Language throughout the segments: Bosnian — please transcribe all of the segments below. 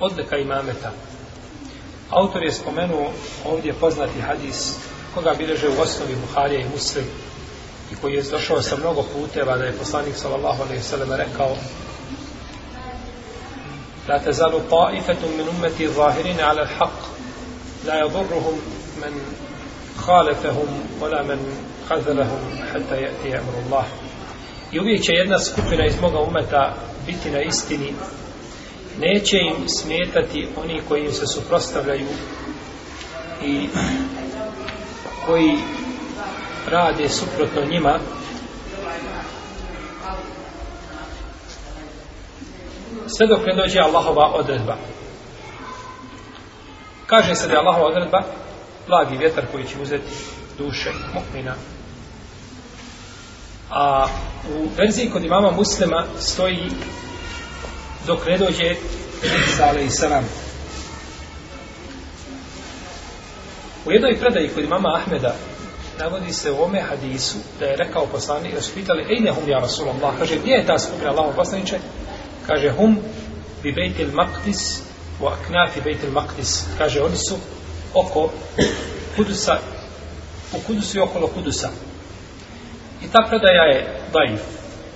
odlika imameta. Autor je spomenuo ovdje poznati hadis koga bileže u osnovi Buharija i Muslim i koji je došao sa mnogo puteva da je poslanik sallallahu alaihi sallam rekao La tezalu ta'ifetum min ummeti zahirine ala haq la yadurruhum men khalefehum wala men khazalahum hatta yati amru Allah i uvijek će jedna skupina iz moga umeta biti na istini neće im smetati oni koji im se suprostavljaju i koji rade suprotno njima. Sve dok ne dođe Allahova odredba. Kaže se da je Allahova odredba blagi vjetar koji će uzeti duše mu'mina. A u verziji kod imama muslima stoji dok ne dođe Isa alaih salam. U jednoj predaji kod mama Ahmeda navodi se u ome hadisu da je rekao poslanik da su pitali ejne hum ja Rasulallah, kaže gdje je ta skupina Allahom poslaniče? Kaže hum bi bejtil maqdis u aknafi bejtil maqdis. Kaže oni su oko kudusa u kudusu i okolo kudusa. I ta predaja je daif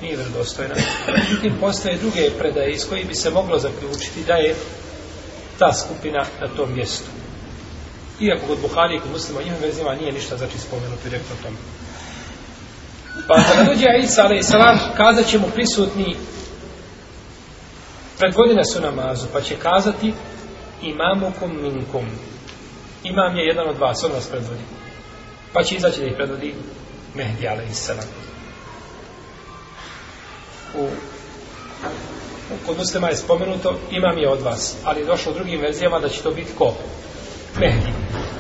nije vjerodostojna. međutim postoje druge predaje iz koji bi se moglo zaključiti da je ta skupina na tom mjestu iako kod Buhari i kod muslima njim verzima nije ništa znači spomenuto direktno tome. Pa kada dođe Isa alaih salam, kazat će mu prisutni pred godine su namazu, pa će kazati imamukum minkum. Imam je jedan od vas, on vas predvodi. Pa će izaći da ih predvodi Mehdi alaih salam. U, u kod muslima je spomenuto imam je od vas, ali je došlo u drugim verzijama da će to biti ko? Mehdi.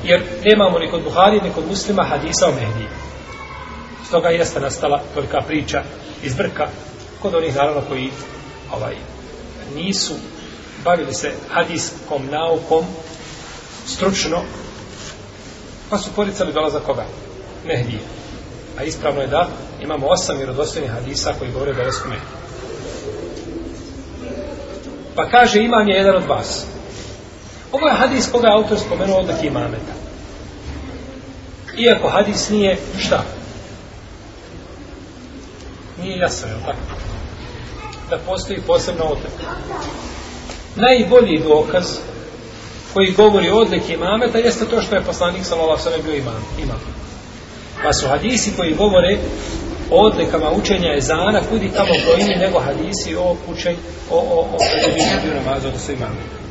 Jer nemamo ni kod Buhari, ni kod muslima hadisa o Mehdi. Stoga jeste nastala tolika priča iz brka kod onih naravno koji ovaj, nisu bavili se hadiskom naukom stručno pa su poricali dolaza koga? Mehdije. A ispravno je da imamo osam vjerodostojnih hadisa koji govore o dolasku Mehdije. Pa kaže imam je jedan od vas. Ovo je hadis koga je autor spomenuo od neki imameta. Iako hadis nije šta? Nije jasno, je tako? Da postoji posebno odlik. Najbolji dokaz koji govori o odliki imameta jeste to što je poslanik sallallahu sallam bio imam. imam. Pa su hadisi koji govore o odlikama učenja ezana kudi tamo brojni nego hadisi o učenju o, o, o, o, o, o, o, o, o, o, o,